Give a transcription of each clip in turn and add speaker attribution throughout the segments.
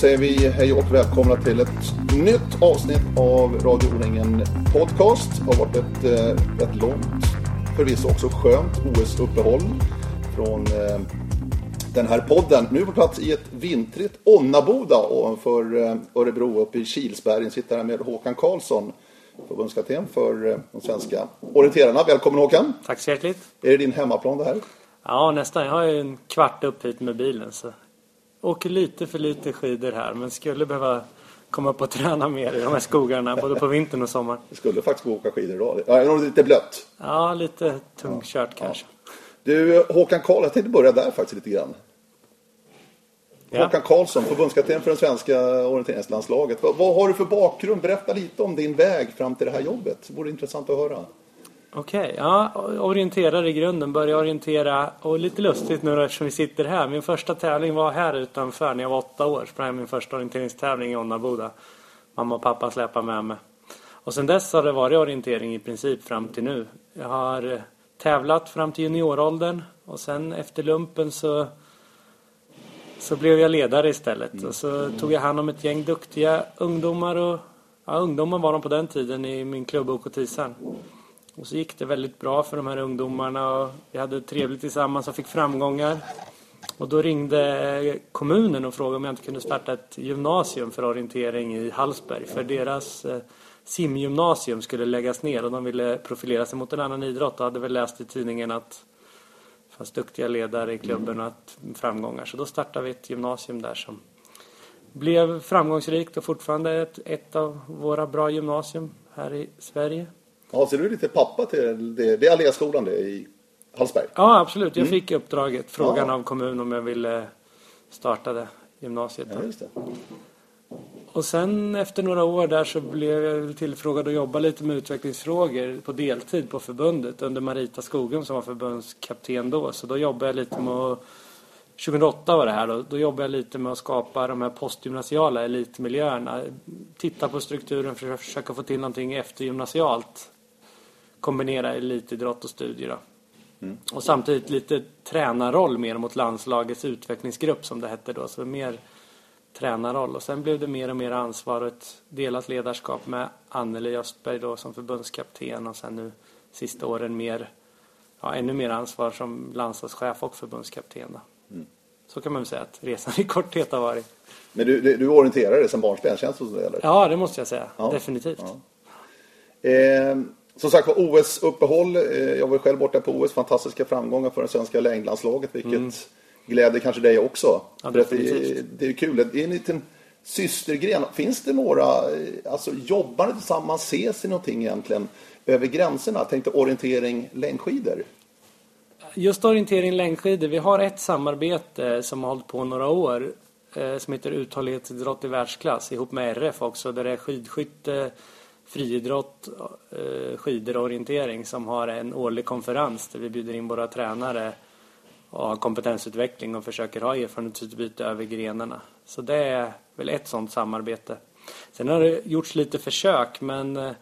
Speaker 1: Säger vi hej och välkomna till ett nytt avsnitt av Radio O-ringen Podcast. Det har varit ett eh, rätt långt, förvisso också skönt OS-uppehåll från eh, den här podden. Nu på plats i ett vintrigt Onnaboda ovanför eh, Örebro uppe i Kilsbergen. Sitter här med Håkan Karlsson, förbundskapten för de svenska orienterarna. Välkommen Håkan!
Speaker 2: Tack så hjärtligt!
Speaker 1: Är det din hemmaplan det här?
Speaker 2: Ja, nästan. Jag har ju en kvart upp hit med bilen så åker lite för lite skidor här men skulle behöva komma upp och träna mer i de här skogarna både på vintern och sommaren.
Speaker 1: Det skulle faktiskt gå åka skidor idag. Ja, det är lite blött.
Speaker 2: Ja, lite tungkört ja. kanske.
Speaker 1: Du, Håkan Karl, jag tänkte börja där faktiskt lite grann.
Speaker 2: Ja.
Speaker 1: Håkan Karlsson, förbundskapten för det svenska orienteringslandslaget. Vad, vad, har du för bakgrund? Berätta lite om din väg fram till det här jobbet. Det vore intressant att höra.
Speaker 2: Okej, okay, ja, orienterar i grunden, börjar orientera och lite lustigt nu eftersom vi sitter här. Min första tävling var här utanför när jag var åtta år. Sprang min första orienteringstävling i Onnaboda. Mamma och pappa släpade med mig. Och sen dess har det varit orientering i princip fram till nu. Jag har eh, tävlat fram till junioråldern och sen efter lumpen så så blev jag ledare istället. Mm. Och så tog jag hand om ett gäng duktiga ungdomar och ja, ungdomar var de på den tiden i min klubb OK Tisan. Och så gick det väldigt bra för de här ungdomarna och vi hade trevligt tillsammans och fick framgångar. Och då ringde kommunen och frågade om jag inte kunde starta ett gymnasium för orientering i Hallsberg. För deras eh, simgymnasium skulle läggas ner och de ville profilera sig mot en annan idrott och hade väl läst i tidningen att det fanns duktiga ledare i klubben och att framgångar. Så då startade vi ett gymnasium där som blev framgångsrikt och fortfarande ett, ett av våra bra gymnasium här i Sverige.
Speaker 1: Ja, så du är lite pappa till det. Det är Alléskolan det i Hallsberg?
Speaker 2: Ja, absolut. Jag mm. fick uppdraget, frågan ja. av kommunen om jag ville starta det gymnasiet.
Speaker 1: Ja, just det.
Speaker 2: Och sen efter några år där så blev jag tillfrågad att jobba lite med utvecklingsfrågor på deltid på förbundet under Marita Skogum som var förbundskapten då. Så då jobbade jag lite med att 2008 var det här då. Då jobbade jag lite med att skapa de här postgymnasiala elitmiljöerna. Titta på strukturen för att försöka få till någonting eftergymnasialt kombinera elitidrott och studier. Då. Mm. Och samtidigt lite tränarroll mer mot landslagets utvecklingsgrupp som det hette då. Så mer tränarroll. Och sen blev det mer och mer ansvar och ett delat ledarskap med Anneli Östberg då som förbundskapten och sen nu sista åren mer, ja, ännu mer ansvar som landslagschef och förbundskapten. Då. Mm. Så kan man väl säga att resan i korthet har varit.
Speaker 1: Men du, du, du orienterar dig som barnsben, känns det? Eller?
Speaker 2: Ja, det måste jag säga. Ja. Definitivt.
Speaker 1: Ja. Eh, som sagt var OS-uppehåll. Eh, jag var själv borta på OS. Fantastiska framgångar för det svenska längdlandslaget. Vilket mm. gläder kanske dig också.
Speaker 2: Ja,
Speaker 1: det, det är kul. Det är en liten systergren. Finns det några, eh, alltså jobbar ni tillsammans? Ses ni någonting egentligen över gränserna? Tänkte orientering längdskidor?
Speaker 2: Just orientering längdskidor. Vi har ett samarbete som har hållit på några år. Eh, som heter uthållighetsidrott i världsklass ihop med RF också. Där det är skidskytte friidrott, eh, skidor och orientering som har en årlig konferens där vi bjuder in våra tränare och har kompetensutveckling och försöker ha erfarenhetsutbyte över grenarna. Så det är väl ett sådant samarbete. Sen har det gjorts lite försök men eh,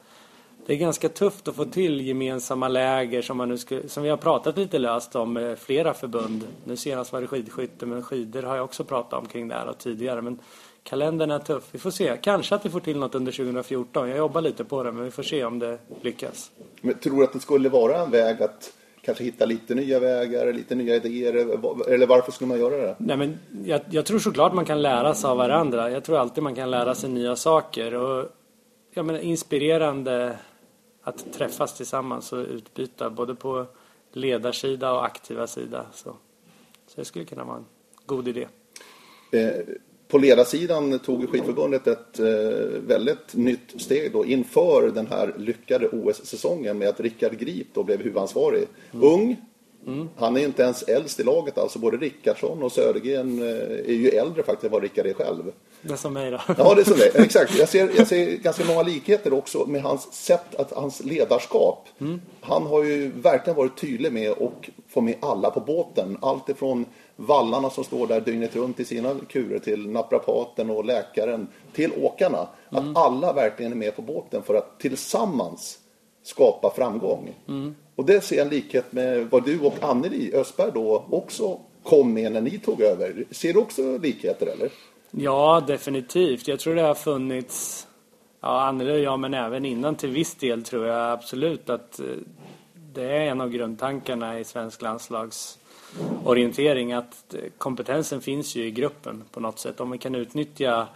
Speaker 2: det är ganska tufft att få till gemensamma läger som, man nu skulle, som vi har pratat lite löst om med flera förbund. Nu senast var det skidskytte men skidor har jag också pratat om kring det här och tidigare. Men kalendern är tuff. Vi får se. Kanske att vi får till något under 2014. Jag jobbar lite på det men vi får se om det lyckas.
Speaker 1: Men tror du att det skulle vara en väg att kanske hitta lite nya vägar, lite nya idéer? Eller varför skulle man göra det?
Speaker 2: Nej, men jag, jag tror såklart man kan lära sig av varandra. Jag tror alltid man kan lära sig nya saker. Och, jag menar, inspirerande att träffas tillsammans och utbyta både på ledarsida och aktiva sida. Så, så det skulle kunna vara en god idé.
Speaker 1: Eh, på ledarsidan tog skidförbundet ett eh, väldigt nytt steg då inför den här lyckade OS-säsongen med att Rickard Grip då blev huvudansvarig. Mm. Ung, mm. han är inte ens äldst i laget alltså. Både Rickardsson och Södergren eh, är ju äldre faktiskt än vad Rickard är själv.
Speaker 2: Det är som mig då.
Speaker 1: Ja, det är som dig. Exakt. Jag ser, jag ser ganska många likheter också med hans sätt, att, hans ledarskap. Mm. Han har ju verkligen varit tydlig med att få med alla på båten. Allt ifrån vallarna som står där dygnet runt i sina kurer till naprapaten och läkaren till åkarna. Mm. Att alla verkligen är med på båten för att tillsammans skapa framgång. Mm. Och det ser jag en likhet med vad du och Anneli Östberg då också kom med när ni tog över. Ser du också likheter eller?
Speaker 2: Ja, definitivt. Jag tror det har funnits, ja Anneli och jag, men även innan till viss del tror jag absolut att eh, det är en av grundtankarna i svensk orientering, att kompetensen finns ju i gruppen på något sätt. Om vi kan utnyttja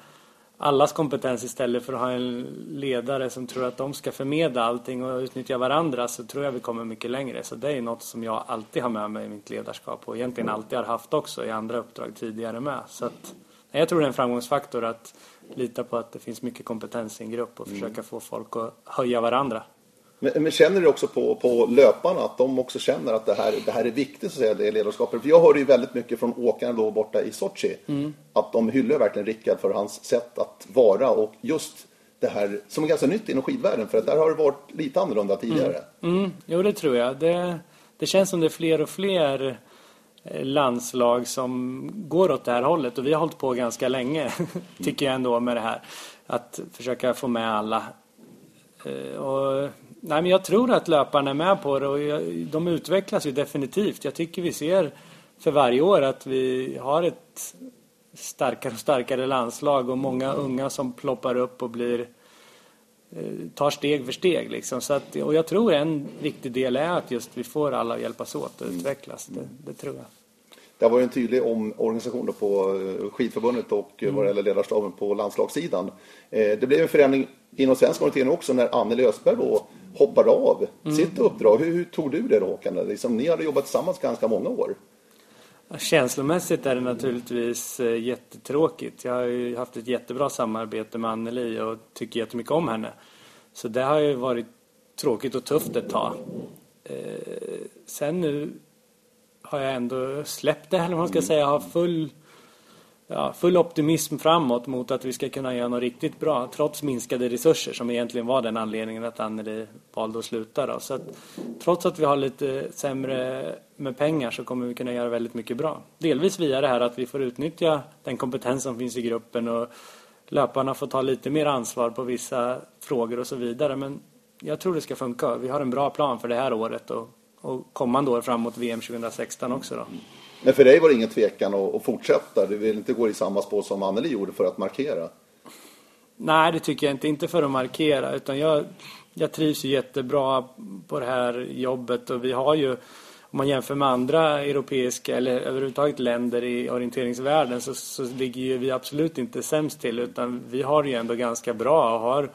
Speaker 2: allas kompetens istället för att ha en ledare som tror att de ska förmedla allting och utnyttja varandra så tror jag vi kommer mycket längre. Så det är något som jag alltid har med mig i mitt ledarskap och egentligen alltid har haft också i andra uppdrag tidigare med. Så att, jag tror det är en framgångsfaktor att lita på att det finns mycket kompetens i en grupp och försöka mm. få folk att höja varandra.
Speaker 1: Men, men känner du också på, på löparna att de också känner att det här, det här är viktigt, så att säga, det ledarskapet? För jag hörde ju väldigt mycket från åkarna då borta i Sochi, mm. att de hyllar verkligen Rickard för hans sätt att vara och just det här som är ganska nytt inom skidvärlden, för att där har det varit lite annorlunda tidigare.
Speaker 2: Mm. Mm. Jo, det tror jag. Det, det känns som det är fler och fler eh, landslag som går åt det här hållet och vi har hållit på ganska länge, tycker jag ändå med det här. Att försöka få med alla. Eh, och Nej, men jag tror att löparna är med på det och de utvecklas ju definitivt. Jag tycker vi ser för varje år att vi har ett starkare och starkare landslag och många unga som ploppar upp och blir eh, tar steg för steg liksom. Så att, och jag tror en viktig del är att just vi får alla att hjälpas åt och utvecklas. Det, det tror jag.
Speaker 1: Det har varit en tydlig omorganisation på eh, skidförbundet och mm. vad det gäller ledarstaben på landslagssidan. Eh, det blev en förändring inom svensk orientering också när Anneli Östberg då hoppade av mm. sitt uppdrag. Hur, hur, tog du det då Håkan? Liksom, ni hade jobbat tillsammans ganska många år.
Speaker 2: Känslomässigt är det naturligtvis jättetråkigt. Jag har ju haft ett jättebra samarbete med Anneli och tycker jättemycket om henne. Så det har ju varit tråkigt och tufft ett tag. Sen nu har jag ändå släppt det, eller vad man ska säga. Jag har full ja, full optimism framåt mot att vi ska kunna göra något riktigt bra trots minskade resurser som egentligen var den anledningen att Anneli valde att sluta. Då. Så att, trots att vi har lite sämre med pengar så kommer vi kunna göra väldigt mycket bra. Delvis via det här att vi får utnyttja den kompetens som finns i gruppen och löparna får ta lite mer ansvar på vissa frågor och så vidare. Men jag tror det ska funka. Vi har en bra plan för det här året och, och kommande år framåt VM 2016 också. Då.
Speaker 1: Men för dig var det ingen tvekan att, att fortsätta? Du vill inte gå i samma spår som Anneli gjorde för att markera?
Speaker 2: Nej, det tycker jag inte. Inte för att markera, utan jag, jag trivs ju jättebra på det här jobbet och vi har ju, om man jämför med andra europeiska eller överhuvudtaget länder i orienteringsvärlden så, så ligger ju vi absolut inte sämst till utan vi har ju ändå ganska bra och har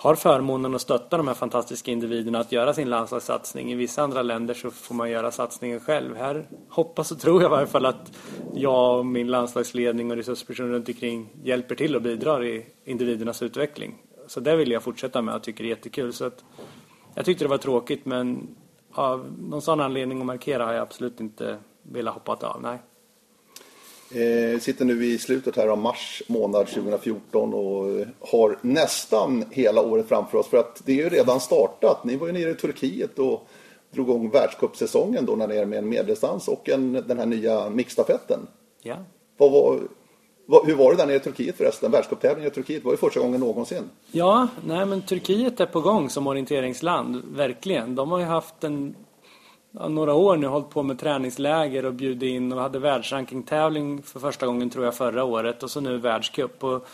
Speaker 2: har förmånen att stötta de här fantastiska individerna att göra sin landslagssatsning. I vissa andra länder så får man göra satsningen själv. Här hoppas och tror jag i varje fall att jag och min landslagsledning och resurspersoner runt omkring hjälper till och bidrar i individernas utveckling. Så det vill jag fortsätta med och tycker det är jättekul. Så att jag tyckte det var tråkigt men av någon sådan anledning att markera har jag absolut inte velat hoppa av. Nej.
Speaker 1: Eh, sitter nu i slutet här av mars månad 2014 och har nästan hela året framför oss. För att det är ju redan startat. Ni var ju nere i Turkiet och drog igång världscupsäsongen då när med en medeldistans och en, den här nya mixstafetten.
Speaker 2: Ja.
Speaker 1: Vad var, vad, hur var det där nere i Turkiet förresten? Världscuptävlingen i Turkiet var ju första gången någonsin.
Speaker 2: Ja, nej men Turkiet är på gång som orienteringsland, verkligen. De har ju haft en några år nu hållit på med träningsläger och bjudit in och hade världsrankingtävling för första gången tror jag förra året och så nu världscup. Och,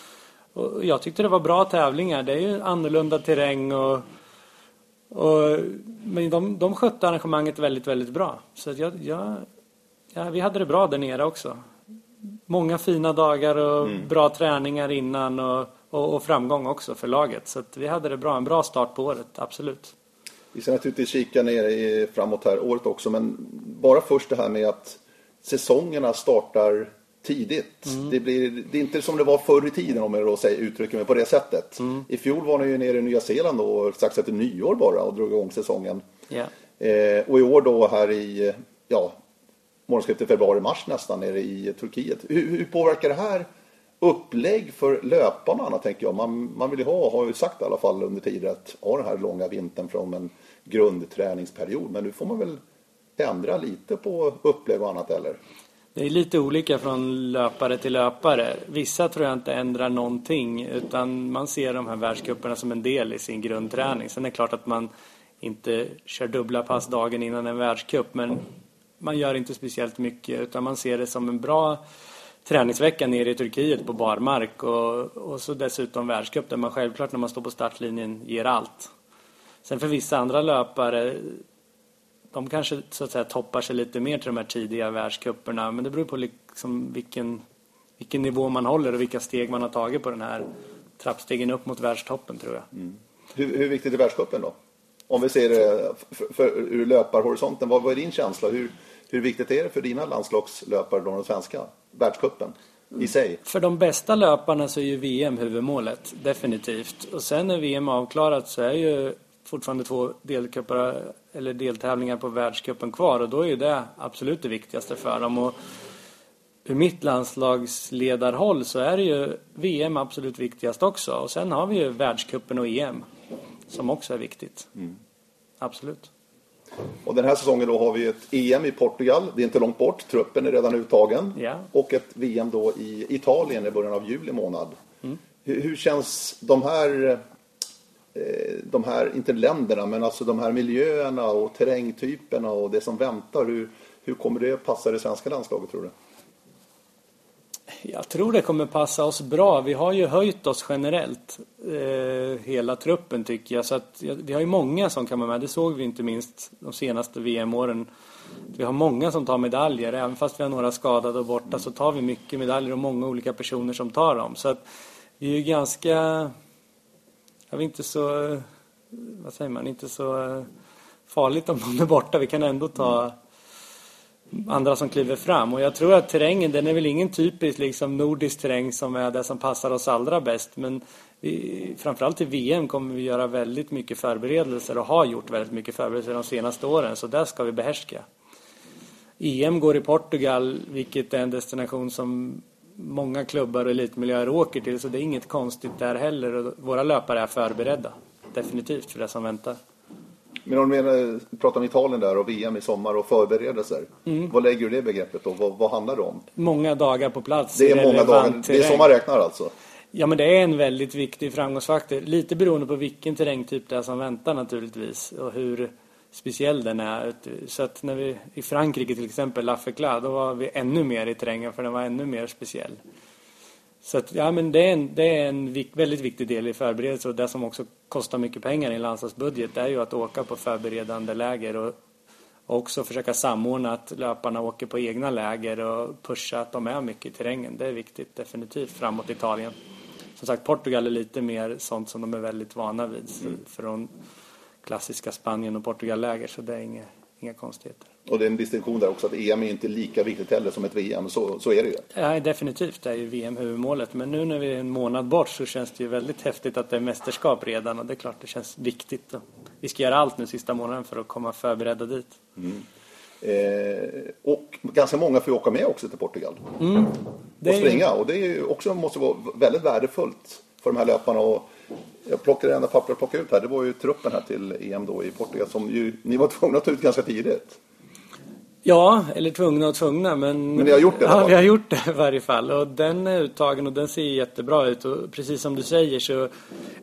Speaker 2: och jag tyckte det var bra tävlingar. Det är ju annorlunda terräng och, och men de, de skötte arrangemanget väldigt, väldigt bra. Så jag, jag, ja, vi hade det bra där nere också. Många fina dagar och mm. bra träningar innan och, och, och, framgång också för laget. Så vi hade det bra. En bra start på året, absolut.
Speaker 1: Vi ska naturligtvis kika ner i, framåt här året också, men bara först det här med att säsongerna startar tidigt. Mm. Det, blir, det är inte som det var förr i tiden om jag då säger, uttrycker mig på det sättet. Mm. I fjol var ni ju nere i Nya Zeeland då, strax efter nyår bara och drog igång säsongen.
Speaker 2: Yeah.
Speaker 1: Eh, och i år då här i, ja, månadsskiftet februari-mars nästan nere i Turkiet. Hur, hur påverkar det här upplägg för löparna tänker jag. Man, man vill ju ha, har ju sagt i alla fall under tider att ha den här långa vintern från en grundträningsperiod. Men nu får man väl ändra lite på upplägg och annat eller?
Speaker 2: Det är lite olika från löpare till löpare. Vissa tror jag inte ändrar någonting utan man ser de här världscuperna som en del i sin grundträning. Sen är det klart att man inte kör dubbla pass dagen innan en världscup men man gör inte speciellt mycket utan man ser det som en bra träningsvecka nere i Turkiet på barmark och, och så dessutom världscup där man självklart när man står på startlinjen ger allt. Sen för vissa andra löpare de kanske så att säga toppar sig lite mer till de här tidiga världscuperna men det beror på liksom vilken, vilken nivå man håller och vilka steg man har tagit på den här trappstegen upp mot världstoppen tror jag. Mm.
Speaker 1: Hur, hur viktigt är världscupen då? Om vi ser det för, för, ur löparhorisonten, vad, vad är din känsla? Hur, hur viktigt är det för dina landslagslöpare, de svenska, världscupen i sig?
Speaker 2: För de bästa löparna så är ju VM huvudmålet, definitivt. Och sen när VM avklarat så är ju fortfarande två delcuper eller deltävlingar på världscupen kvar och då är ju det absolut det viktigaste för dem. Och ur mitt landslagsledarhåll så är det ju VM absolut viktigast också. Och sen har vi ju världscupen och EM som också är viktigt. Mm. Absolut.
Speaker 1: Och den här säsongen då har vi ett EM i Portugal. Det är inte långt bort. Truppen är redan uttagen.
Speaker 2: Ja.
Speaker 1: Och ett VM då i Italien i början av juli månad. Mm. Hur, hur, känns de här, Eh, de här, inte länderna, men alltså de här miljöerna och terrängtyperna och det som väntar. Hur, hur kommer det passa det svenska landslaget tror du?
Speaker 2: Jag tror det kommer passa oss bra. Vi har ju höjt oss generellt, eh, hela truppen tycker jag. Så att, ja, vi har ju många som kan vara med. Det såg vi inte minst de senaste VM-åren. Vi har många som tar medaljer. Även fast vi har några skadade och borta så tar vi mycket medaljer och många olika personer som tar dem. Så att vi är ju ganska, det vet inte så, eh, vad säger man, inte så eh, farligt om de är borta. Vi kan ändå ta andra som kliver fram. Och jag tror att terrängen, den är väl ingen typisk liksom nordisk terräng som är det som passar oss allra bäst. Men vi, framförallt i VM kommer vi göra väldigt mycket förberedelser och har gjort väldigt mycket förberedelser de senaste åren. Så där ska vi behärska. EM går i Portugal, vilket är en destination som många klubbar och elitmiljöer åker till. Så det är inget konstigt där heller. Och våra löpare är förberedda. Definitivt för det som väntar.
Speaker 1: Men om du pratar om Italien där och VM i sommar och förberedelser. Mm. Vad lägger du det begreppet då? Vad, vad handlar det om?
Speaker 2: Många dagar på plats.
Speaker 1: Det är många dagar. Det är så man räknar alltså?
Speaker 2: Ja men det är en väldigt viktig framgångsfaktor. Lite beroende på vilken terrängtyp det är som väntar naturligtvis. Och hur speciell den är. Så att när vi i Frankrike till exempel, La Fecla, då var vi ännu mer i terrängen för den var ännu mer speciell. Så att, ja, men det är en, det är en vik, väldigt viktig del i förberedelse och det som också kostar mycket pengar i en landslagsbudget är ju att åka på förberedande läger och också försöka samordna att löparna åker på egna läger och pusha att de är mycket i terrängen. Det är viktigt definitivt framåt Italien. Som sagt, Portugal är lite mer sånt som de är väldigt vana vid mm. från klassiska Spanien och Portugal-läger så det är inga, inga konstigheter.
Speaker 1: Och det är en distinktion där också att EM är inte lika viktigt heller som ett VM. Så, så är det ju.
Speaker 2: Ja, definitivt det är ju VM huvudmålet. Men nu när vi är en månad bort så känns det ju väldigt häftigt att det är mästerskap redan. Och det är klart det känns viktigt. Vi ska göra allt nu sista månaden för att komma förberedda dit.
Speaker 1: Mm. Eh, och ganska många får ju åka med också till Portugal.
Speaker 2: Mm.
Speaker 1: och springa. Och det är också, måste vara väldigt värdefullt för de här löparna. Och jag plockade det enda papper jag plockade ut här. Det var ju truppen här till EM då i Portugal som ju, ni var tvungna att ta ut ganska tidigt.
Speaker 2: Ja, eller tvungna och tvungna. Men,
Speaker 1: men ni har gjort det?
Speaker 2: Ja, vi har gjort det i varje fall. Och den är uttagen och den ser jättebra ut. Och precis som du säger så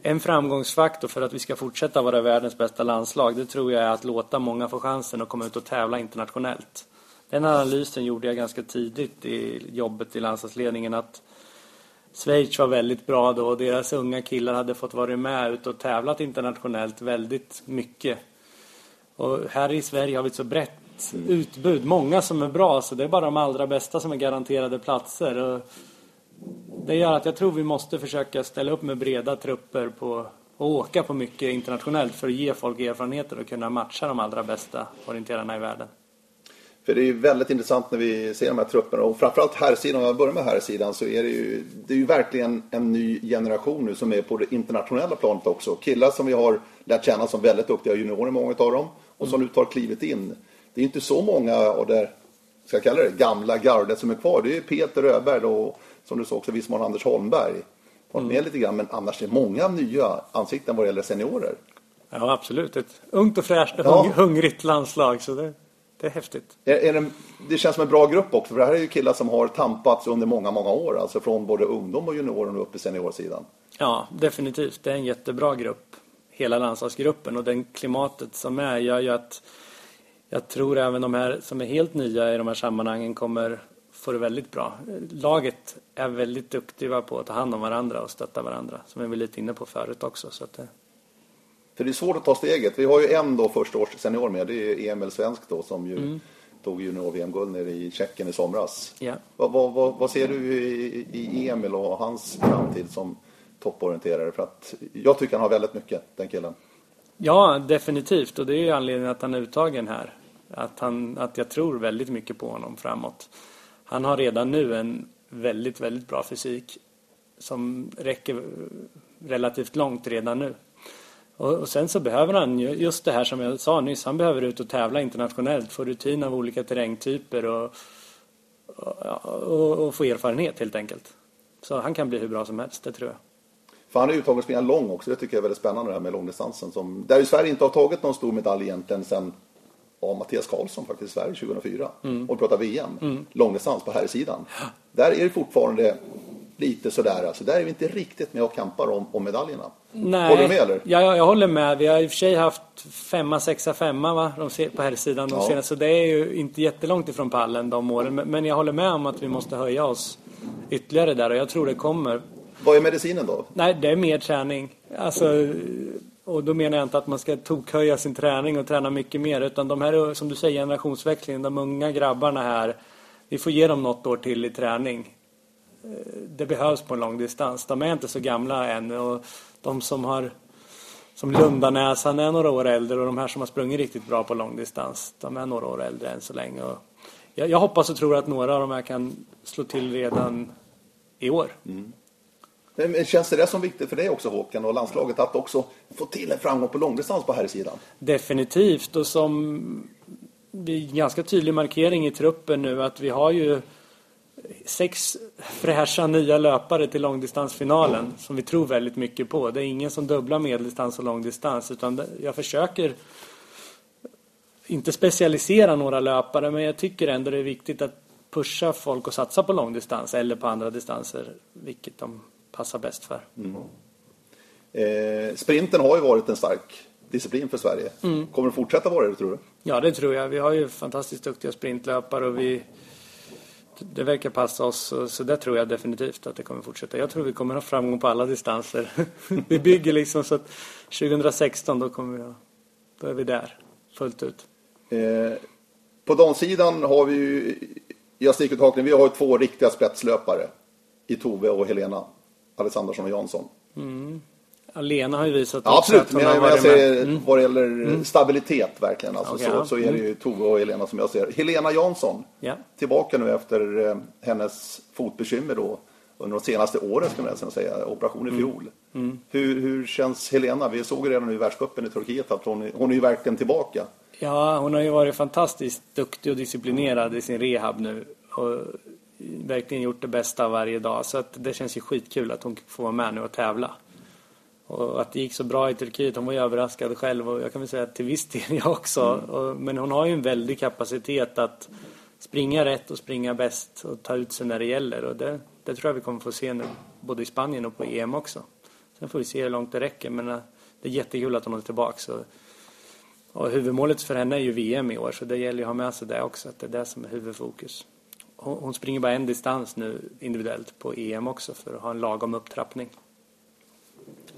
Speaker 2: en framgångsfaktor för att vi ska fortsätta vara världens bästa landslag det tror jag är att låta många få chansen att komma ut och tävla internationellt. Den analysen gjorde jag ganska tidigt i jobbet i landslagsledningen att Schweiz var väldigt bra då och deras unga killar hade fått vara med ut och tävlat internationellt väldigt mycket. Och här i Sverige har vi ett så brett utbud. Många som är bra, så det är bara de allra bästa som är garanterade platser. Och det gör att jag tror vi måste försöka ställa upp med breda trupper på och åka på mycket internationellt för att ge folk erfarenheter och kunna matcha de allra bästa orienterarna i världen.
Speaker 1: För det är ju väldigt intressant när vi ser de här trupperna och framförallt här sidan, om jag börjar med här sidan så är det ju, det är ju verkligen en ny generation nu som är på det internationella planet också. Killar som vi har lärt känna som väldigt duktiga juniorer, många av dem, och som nu tar klivet in det är inte så många av det, ska jag kalla det, gamla gardet som är kvar. Det är Peter Öberg och som du sa också viss Anders Holmberg. Varit med mm. lite grann, men annars är det många nya ansikten vad det gäller seniorer.
Speaker 2: Ja, absolut. Ett ungt och fräscht och ja. hungrigt landslag. Så det, det är häftigt.
Speaker 1: Är, är det, det, känns som en bra grupp också, för det här är ju killar som har tampats under många, många år. Alltså från både ungdom och juniorer och upp i seniorsidan.
Speaker 2: Ja, definitivt. Det är en jättebra grupp. Hela landslagsgruppen och den klimatet som är gör ju att jag tror även de här som är helt nya i de här sammanhangen kommer får det väldigt bra. Laget är väldigt duktiga på att ta hand om varandra och stötta varandra. Som vi var lite inne på förut också. Så att,
Speaker 1: för det är svårt att ta steget. Vi har ju en då första års senior med. Det är Emil Svensk då som ju mm. tog junior-VM-guld nere i Tjeckien i somras.
Speaker 2: Ja.
Speaker 1: Vad, vad, vad, vad ser du i, i, Emil och hans framtid som topporienterare? För att jag tycker han har väldigt mycket, den killen.
Speaker 2: Ja, definitivt. Och det är ju anledningen att han är uttagen här. Att, han, att jag tror väldigt mycket på honom framåt. Han har redan nu en väldigt, väldigt bra fysik som räcker relativt långt redan nu. Och, och, sen så behöver han ju, just det här som jag sa nyss, han behöver ut och tävla internationellt, få rutin av olika terrängtyper och, och, och, få erfarenhet helt enkelt. Så han kan bli hur bra som helst, det tror jag.
Speaker 1: För han är uttagen att springa lång också, det tycker jag är väldigt spännande det här med långdistansen. Som, där ju Sverige inte har tagit någon stor medalj egentligen sen av Mattias Karlsson faktiskt i Sverige 2004. Mm. Och pratar VM, mm. långdistans på här sidan. Där är det fortfarande lite sådär. Alltså, där är vi inte riktigt med och kampar om, om medaljerna.
Speaker 2: Nej,
Speaker 1: håller du med eller?
Speaker 2: Ja, jag, håller med. Vi har i och för sig haft femma, sexa, femma va? De på här sidan de ja. senaste. Så det är ju inte jättelångt ifrån pallen de åren. Men, men jag håller med om att vi måste höja oss ytterligare där och jag tror det kommer.
Speaker 1: Vad är medicinen då?
Speaker 2: Nej, det är mer träning. Alltså, och då menar jag inte att man ska tokhöja sin träning och träna mycket mer. Utan de här, som du säger, generationsväxlingen, de unga grabbarna här. Vi får ge dem något år till i träning. Eh, det behövs på en lång distans. De är inte så gamla än och de som har som Lundanäs, han är några år äldre och de här som har sprungit riktigt bra på lång distans, de är några år äldre än så länge. Och jag, jag hoppas och tror att några av de här kan slå till redan i år. Mm.
Speaker 1: Känns det som viktigt för dig också Håkan och landslaget att också få till en framgång på långdistans på här sidan?
Speaker 2: Definitivt och som vi ganska tydlig markering i truppen nu att vi har ju sex fräscha nya löpare till långdistansfinalen som vi tror väldigt mycket på. Det är ingen som dubblar medeldistans och långdistans utan jag försöker inte specialisera några löpare men jag tycker ändå det är viktigt att pusha folk och satsa på långdistans eller på andra distanser vilket de passar bäst för. Mm.
Speaker 1: Eh, sprinten har ju varit en stark disciplin för Sverige. Mm. Kommer det fortsätta vara det tror du?
Speaker 2: Ja det tror jag. Vi har ju fantastiskt duktiga sprintlöpare och vi det verkar passa oss så det tror jag definitivt att det kommer fortsätta. Jag tror vi kommer ha framgång på alla distanser. vi bygger liksom så att 2016 då kommer vi då är vi där fullt ut.
Speaker 1: Eh, på damsidan har vi ju i Astikuttakning, vi har ju två riktiga spetslöpare i Tove och Helena Alexandersson och Jansson.
Speaker 2: Mm. Lena har ju visat
Speaker 1: ja, Absolut, men jag, jag säger mm. vad det gäller mm. stabilitet verkligen. Alltså, okay, så, ja. så är det ju mm. Tove och Helena som jag ser. Helena Jansson,
Speaker 2: ja.
Speaker 1: tillbaka nu efter eh, hennes fotbekymmer då under de senaste åren skulle jag nästan säga, operation i mm. fjol. Mm. Hur, hur känns Helena? Vi såg redan nu i världscupen i Turkiet att hon, hon är ju verkligen tillbaka.
Speaker 2: Ja, hon har ju varit fantastiskt duktig och disciplinerad i sin rehab nu. Och verkligen gjort det bästa varje dag. Så att det känns ju skitkul att hon får vara med nu och tävla. Och att det gick så bra i Turkiet, hon var ju överraskad själv och jag kan väl säga att till viss del jag också. Mm. Men hon har ju en väldig kapacitet att springa rätt och springa bäst och ta ut sig när det gäller. Och det, det tror jag vi kommer få se nu, både i Spanien och på EM också. Sen får vi se hur långt det räcker, men äh, det är jättekul att hon är tillbaka. Och, och huvudmålet för henne är ju VM i år, så det gäller ju att ha med sig det också, att det är det som är huvudfokus. Hon, hon springer bara en distans nu individuellt på EM också för att ha en lagom upptrappning.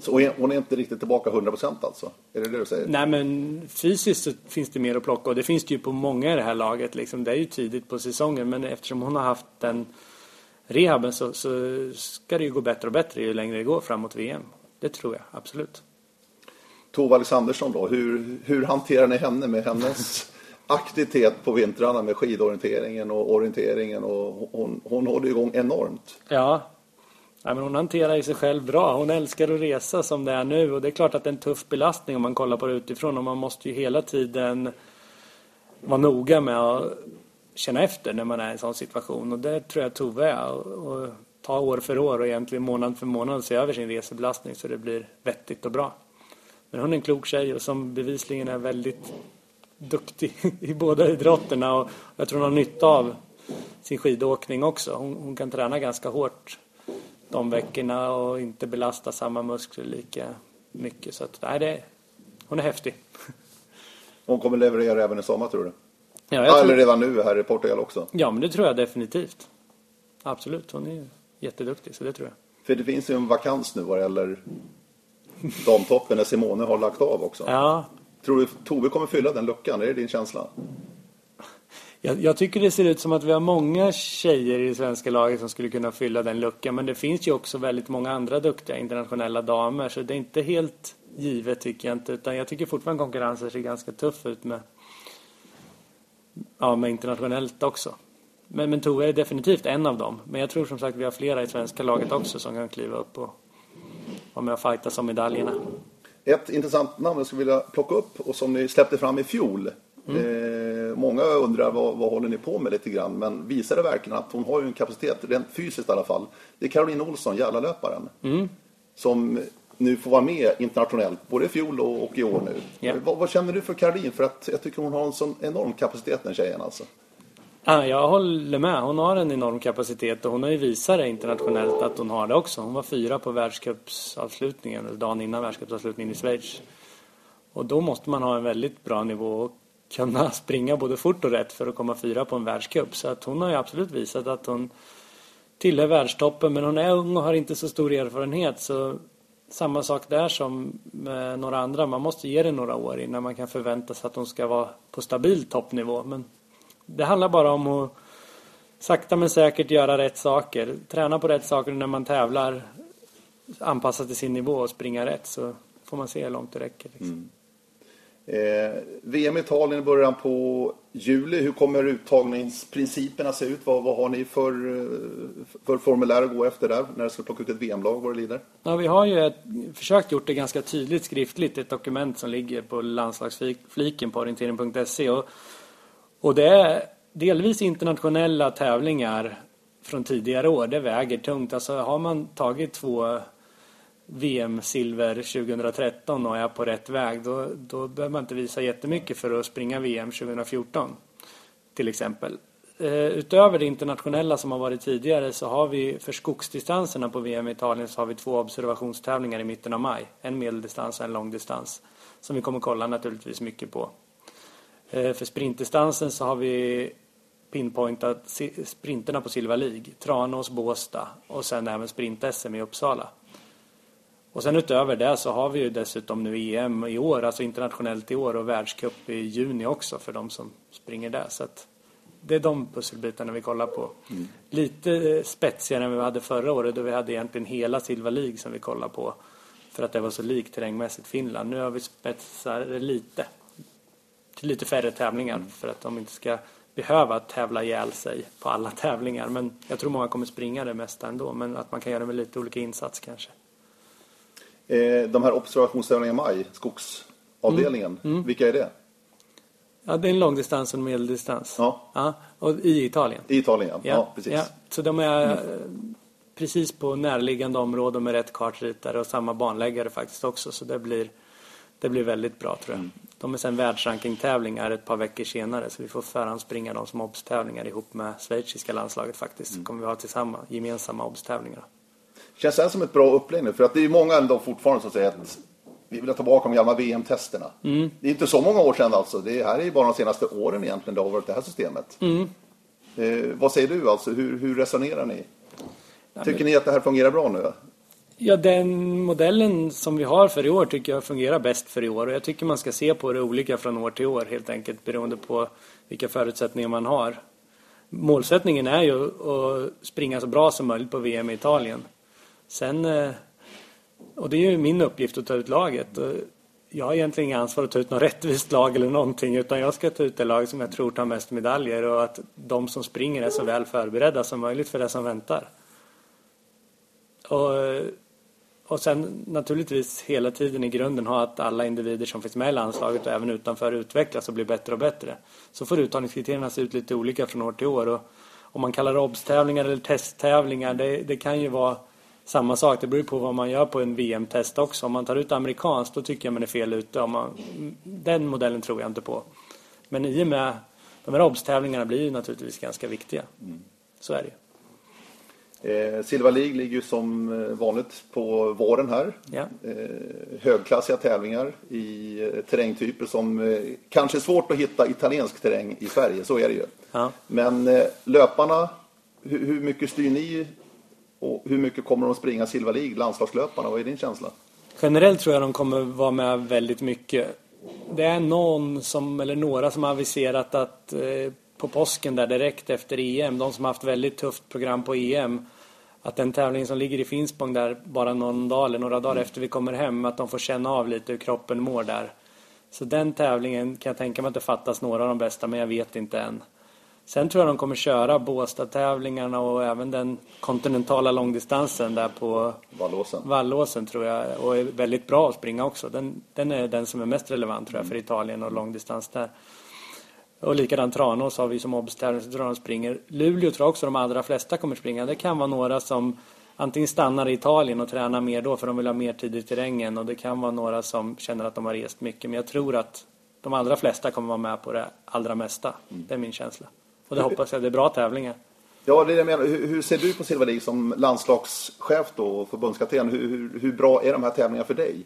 Speaker 1: Så hon är inte riktigt tillbaka 100% alltså? Är det det du säger?
Speaker 2: Nej men fysiskt så finns det mer att plocka och det finns det ju på många i det här laget. Liksom. Det är ju tidigt på säsongen men eftersom hon har haft den rehaben så, så ska det ju gå bättre och bättre ju längre det går framåt VM. Det tror jag, absolut.
Speaker 1: Tove Alexandersson då, hur, hur hanterar ni henne med hennes aktivitet på vintrarna med skidorienteringen och orienteringen och hon, hon håller igång enormt.
Speaker 2: Ja, Ja, men hon hanterar ju sig själv bra. Hon älskar att resa som det är nu och det är klart att det är en tuff belastning om man kollar på det utifrån och man måste ju hela tiden vara noga med att känna efter när man är i en sån situation och det tror jag Tove är och ta år för år och egentligen månad för månad se över sin resebelastning så det blir vettigt och bra. Men hon är en klok tjej och som bevisligen är väldigt duktig i båda idrotterna och jag tror hon har nytta av sin skidåkning också. Hon, hon kan träna ganska hårt de veckorna och inte belasta samma muskler lika mycket. Så att, nej, det, hon är häftig.
Speaker 1: Hon kommer leverera även i sommar tror du? Ja, jag Eller tror... redan nu här i Portugal också?
Speaker 2: Ja, men det tror jag definitivt. absolut. Hon är jätteduktig, så det tror jag.
Speaker 1: För det finns ju en vakans nu vad det gäller damtoppen när Simone har lagt av också.
Speaker 2: Ja,
Speaker 1: Tror du Tove kommer fylla den luckan? Är det din känsla?
Speaker 2: Jag, jag tycker det ser ut som att vi har många tjejer i det svenska laget som skulle kunna fylla den luckan. Men det finns ju också väldigt många andra duktiga internationella damer. Så det är inte helt givet tycker jag inte. Utan jag tycker fortfarande konkurrensen ser ganska tuff ut med, ja, med internationellt också. Men, men Tove är definitivt en av dem. Men jag tror som sagt vi har flera i svenska laget också som kan kliva upp och vara med och fightas om medaljerna.
Speaker 1: Ett intressant namn jag skulle vilja plocka upp och som ni släppte fram i fjol. Eh, många undrar vad, vad håller ni på med lite grann. Men visar det verkligen att hon har ju en kapacitet, rent fysiskt i alla fall. Det är Caroline Olsson, Järlalöparen. Som nu får vara med internationellt, både i fjol och, och i år nu.
Speaker 2: Ja.
Speaker 1: Vad, vad känner du för Caroline? För att jag tycker hon har en sån enorm kapacitet den tjejen alltså.
Speaker 2: Ja, jag håller med. Hon har en enorm kapacitet och hon har ju visat det internationellt att hon har det också. Hon var fyra på världscupsavslutningen, eller dagen innan världscupsavslutningen i Schweiz. Och då måste man ha en väldigt bra nivå och kunna springa både fort och rätt för att komma fyra på en världscup. Så att hon har ju absolut visat att hon tillhör världstoppen men hon är ung och har inte så stor erfarenhet. Så samma sak där som med några andra. Man måste ge det några år innan man kan förvänta sig att hon ska vara på stabil toppnivå. Men det handlar bara om att sakta men säkert göra rätt saker. Träna på rätt saker när man tävlar. Anpassa till sin nivå och springa rätt så får man se hur långt det räcker. Liksom. Mm.
Speaker 1: Eh, VM i Italien i början på juli. Hur kommer uttagningsprinciperna se ut? Vad, vad har ni för, eh, för formulär att gå efter där när det ska plocka ut ett VM-lag vad det lider?
Speaker 2: Ja, vi har ju ett, försökt gjort det ganska tydligt skriftligt, ett dokument som ligger på landslagsfliken på orientering.se. Och, och det är delvis internationella tävlingar från tidigare år. Det väger tungt. Alltså har man tagit två VM-silver 2013 och är på rätt väg då, då behöver man inte visa jättemycket för att springa VM 2014 till exempel. Eh, utöver det internationella som har varit tidigare så har vi för skogsdistanserna på VM i Italien så har vi två observationstävlingar i mitten av maj. En medeldistans och en långdistans. Som vi kommer kolla naturligtvis mycket på. Eh, för sprintdistansen så har vi pinpointat sprinterna på Silva League. Tranås, Båstad och sen även sprint-SM i Uppsala. Och sen utöver det så har vi ju dessutom nu EM i år, alltså internationellt i år och världscup i juni också för de som springer där. Så att det är de pusselbitarna vi kollar på. Lite spetsigare än vi hade förra året då vi hade egentligen hela Silva League som vi kollar på. För att det var så likt terrängmässigt Finland. Nu har vi spetsat lite. Till lite färre tävlingar för att de inte ska behöva tävla ihjäl sig på alla tävlingar. Men jag tror många kommer springa det mesta ändå. Men att man kan göra det med lite olika insats kanske.
Speaker 1: Eh, de här observationstävlingarna i maj, skogsavdelningen, vilka är det?
Speaker 2: Ja, det är en långdistans och en medeldistans.
Speaker 1: Ja.
Speaker 2: ja och i Italien.
Speaker 1: I Italien, ja. ja. precis.
Speaker 2: Ja, så de är eh, precis på närliggande områden med rätt kartritare och samma banläggare faktiskt också. Så det blir, det blir väldigt bra tror jag.
Speaker 1: Mm.
Speaker 2: De är sen världsrankingtävlingar ett par veckor senare så vi får förhandsspringa dem som obstävlingar ihop med schweiziska landslaget faktiskt.
Speaker 1: Mm.
Speaker 2: Kommer vi ha tillsammans gemensamma obstävlingar.
Speaker 1: Känns det här som ett bra upplägg nu? För att det är många ändå fortfarande som säger att vi vill ha tillbaka de gamla VM-testerna. Det är inte så många år sedan alltså. Det här är ju bara de senaste åren egentligen det har varit det här systemet. Eh, vad säger du alltså? Hur, hur resonerar ni? Tycker ni att det här fungerar bra nu?
Speaker 2: Ja, den modellen som vi har för i år tycker jag fungerar bäst för i år. Och jag tycker man ska se på det olika från år till år helt enkelt beroende på vilka förutsättningar man har. Målsättningen är ju att springa så bra som möjligt på VM i Italien. Sen, eh, och det är ju min uppgift att ta ut laget. Jag har egentligen inget ansvar att ta ut något rättvist lag eller någonting utan jag ska ta ut det lag som jag tror tar mest medaljer och att de som springer är så väl förberedda som möjligt för det som väntar. Och, och sen naturligtvis hela tiden i grunden ha att alla individer som finns med i landslaget och även utanför utvecklas och blir bättre och bättre. Så får uttagningskriterierna se ut lite olika från år till år. Och om man kallar det obstävlingar eller testtävlingar, det, det kan ju vara samma sak. Det beror på vad man gör på en VM-test också. Om man tar ut amerikanskt, då tycker jag man är fel ute. Om man, den modellen tror jag inte på. Men i och med de här obstävlingarna blir ju naturligtvis ganska viktiga. Så är det ju.
Speaker 1: Eh, Silva League ligger ju som eh, vanligt på våren här.
Speaker 2: Ja.
Speaker 1: Eh, högklassiga tävlingar i eh, terrängtyper som kanske är svårt att hitta italiensk terräng i Sverige, så är det ju.
Speaker 2: Ja.
Speaker 1: Men löparna hur, hur mycket styr ni och hur mycket kommer de att springa Silva League, landslagslöparna? Vad är din känsla?
Speaker 2: Generellt tror jag de kommer vara med väldigt mycket. Det är någon som, eller några som har aviserat att eh, på påsken där direkt efter EM, de som har haft väldigt tufft program på EM, att den tävling som ligger i Finspång där bara någon dag eller några dagar efter vi kommer hem, att de får känna av lite hur kroppen mår där. Så den tävlingen kan jag tänka mig att det fattas några av de bästa, men jag vet inte än. Sen tror jag de kommer köra Båstad-tävlingarna och även den kontinentala långdistansen där på
Speaker 1: Vallåsen.
Speaker 2: Vallåsen tror jag och är väldigt bra att springa också. Den, den är den som är mest relevant tror jag för Italien och långdistans där. Och likadant Tranås har vi som obstävling så tror jag de springer. Luleå tror jag också de allra flesta kommer springa. Det kan vara några som antingen stannar i Italien och tränar mer då för de vill ha mer tid i terrängen och det kan vara några som känner att de har rest mycket. Men jag tror att de allra flesta kommer vara med på det allra mesta. Det är min känsla. Och det hoppas jag. Det är bra tävlingar.
Speaker 1: Ja, det är det jag menar. Hur, hur ser du på Silva League som landslagschef då och förbundskapten? Hur, hur, hur bra är de här tävlingarna för dig?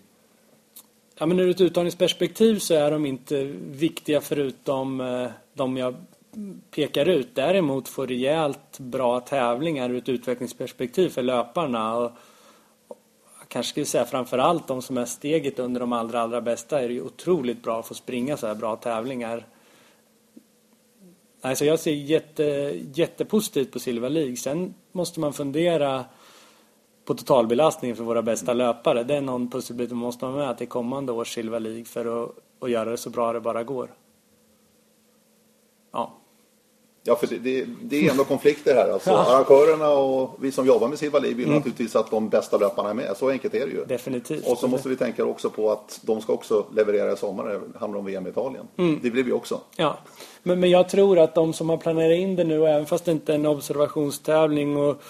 Speaker 2: Ja, men ur ett uttagningsperspektiv så är de inte viktiga förutom eh, de jag pekar ut. Däremot får rejält bra tävlingar ur ett utvecklingsperspektiv för löparna. Och, kanske skulle säga framförallt de som är steget under de allra, allra bästa är det ju otroligt bra att få springa så här bra tävlingar. Alltså jag ser jätte, jättepositivt på Silver League. Sen måste man fundera på totalbelastningen för våra bästa löpare. Det är någon pusselbit man måste ha med till kommande års Silver League för att, att göra det så bra det bara går. Ja.
Speaker 1: Ja, för det, det, det är ändå konflikter här. Alltså,
Speaker 2: Ja.
Speaker 1: Arrangörerna och vi som jobbar med Silva League vill
Speaker 2: Mm.
Speaker 1: naturligtvis att de bästa löparna är med. Så enkelt är det ju.
Speaker 2: Definitivt.
Speaker 1: Och så måste vi tänka också på att de ska också leverera i sommar när det handlar om VM i Italien.
Speaker 2: Mm.
Speaker 1: Det blir vi också.
Speaker 2: Ja, men, men jag tror att de som har planerat in det nu, även fast det inte är en observationstävling och,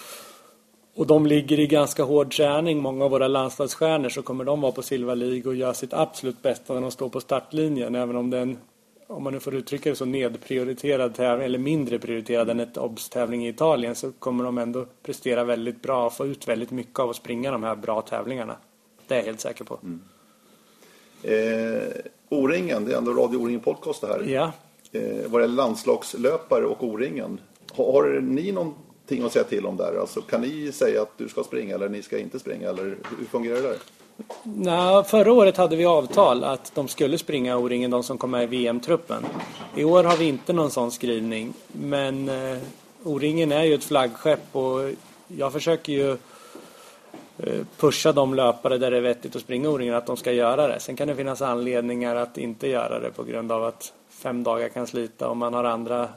Speaker 2: och de ligger i ganska hård träning, många av våra landslagsstjärnor, så kommer de vara på Silva League och göra sitt absolut bästa när de står på startlinjen, även om det är en om man nu får uttrycka det så nedprioriterad tävling eller mindre prioriterad än ett obs-tävling i Italien så kommer de ändå prestera väldigt bra och få ut väldigt mycket av att springa de här bra tävlingarna. Det är jag helt säker på.
Speaker 1: Eh, O-ringen, det är ändå Radio O-ringen podcast det här.
Speaker 2: Ja,
Speaker 1: Eh, vad det gäller landslagslöpare och O-ringen. Har, har ni någonting att säga till om där? Alltså, kan ni säga att du ska springa eller ni ska inte springa? Eller hur fungerar det där?
Speaker 2: Nej, förra året hade vi avtal att de skulle springa O-ringen, de som kom med i VM-truppen. I år har vi inte någon sån skrivning. Men eh, O-ringen är ju ett flaggskepp och jag försöker ju eh, pusha de löpare där det är vettigt att springa O-ringen att de ska göra det. Sen kan det finnas anledningar att inte göra det på grund av att fem dagar kan slita och man har andra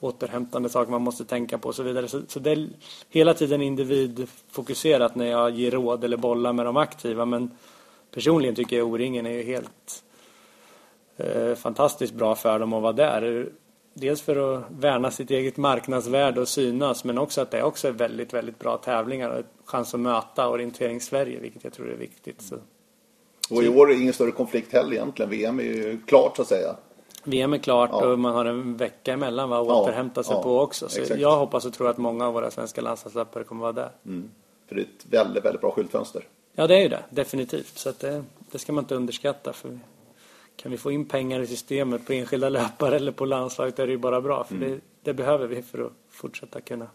Speaker 2: återhämtande saker man måste tänka på och så vidare. Så, så det är hela tiden individfokuserat när jag ger råd eller bollar med de aktiva. Men personligen tycker jag O-ringen är ju helt eh, fantastiskt bra för dem att vara där. Dels för att värna sitt eget marknadsvärde och synas men också att det också är väldigt, väldigt bra tävlingar och chans att möta orienterings-Sverige vilket jag tror är viktigt. Så.
Speaker 1: Och i år är det ingen större konflikt heller egentligen. VM är ju klart så att säga.
Speaker 2: VM är klart
Speaker 1: Ja.
Speaker 2: och man har en vecka emellan va, att
Speaker 1: Ja,
Speaker 2: återhämta sig
Speaker 1: ja,
Speaker 2: på också. Så
Speaker 1: exakt.
Speaker 2: jag hoppas och tror att många av våra svenska landslagslöpare kommer vara där.
Speaker 1: För det är ett väldigt, väldigt bra skyltfönster.
Speaker 2: Ja, det är ju det. Definitivt. Så det, det ska man inte underskatta. För kan vi få in pengar i systemet på enskilda löpare eller på landslaget är det ju bara bra. För det, det behöver vi för att fortsätta kunna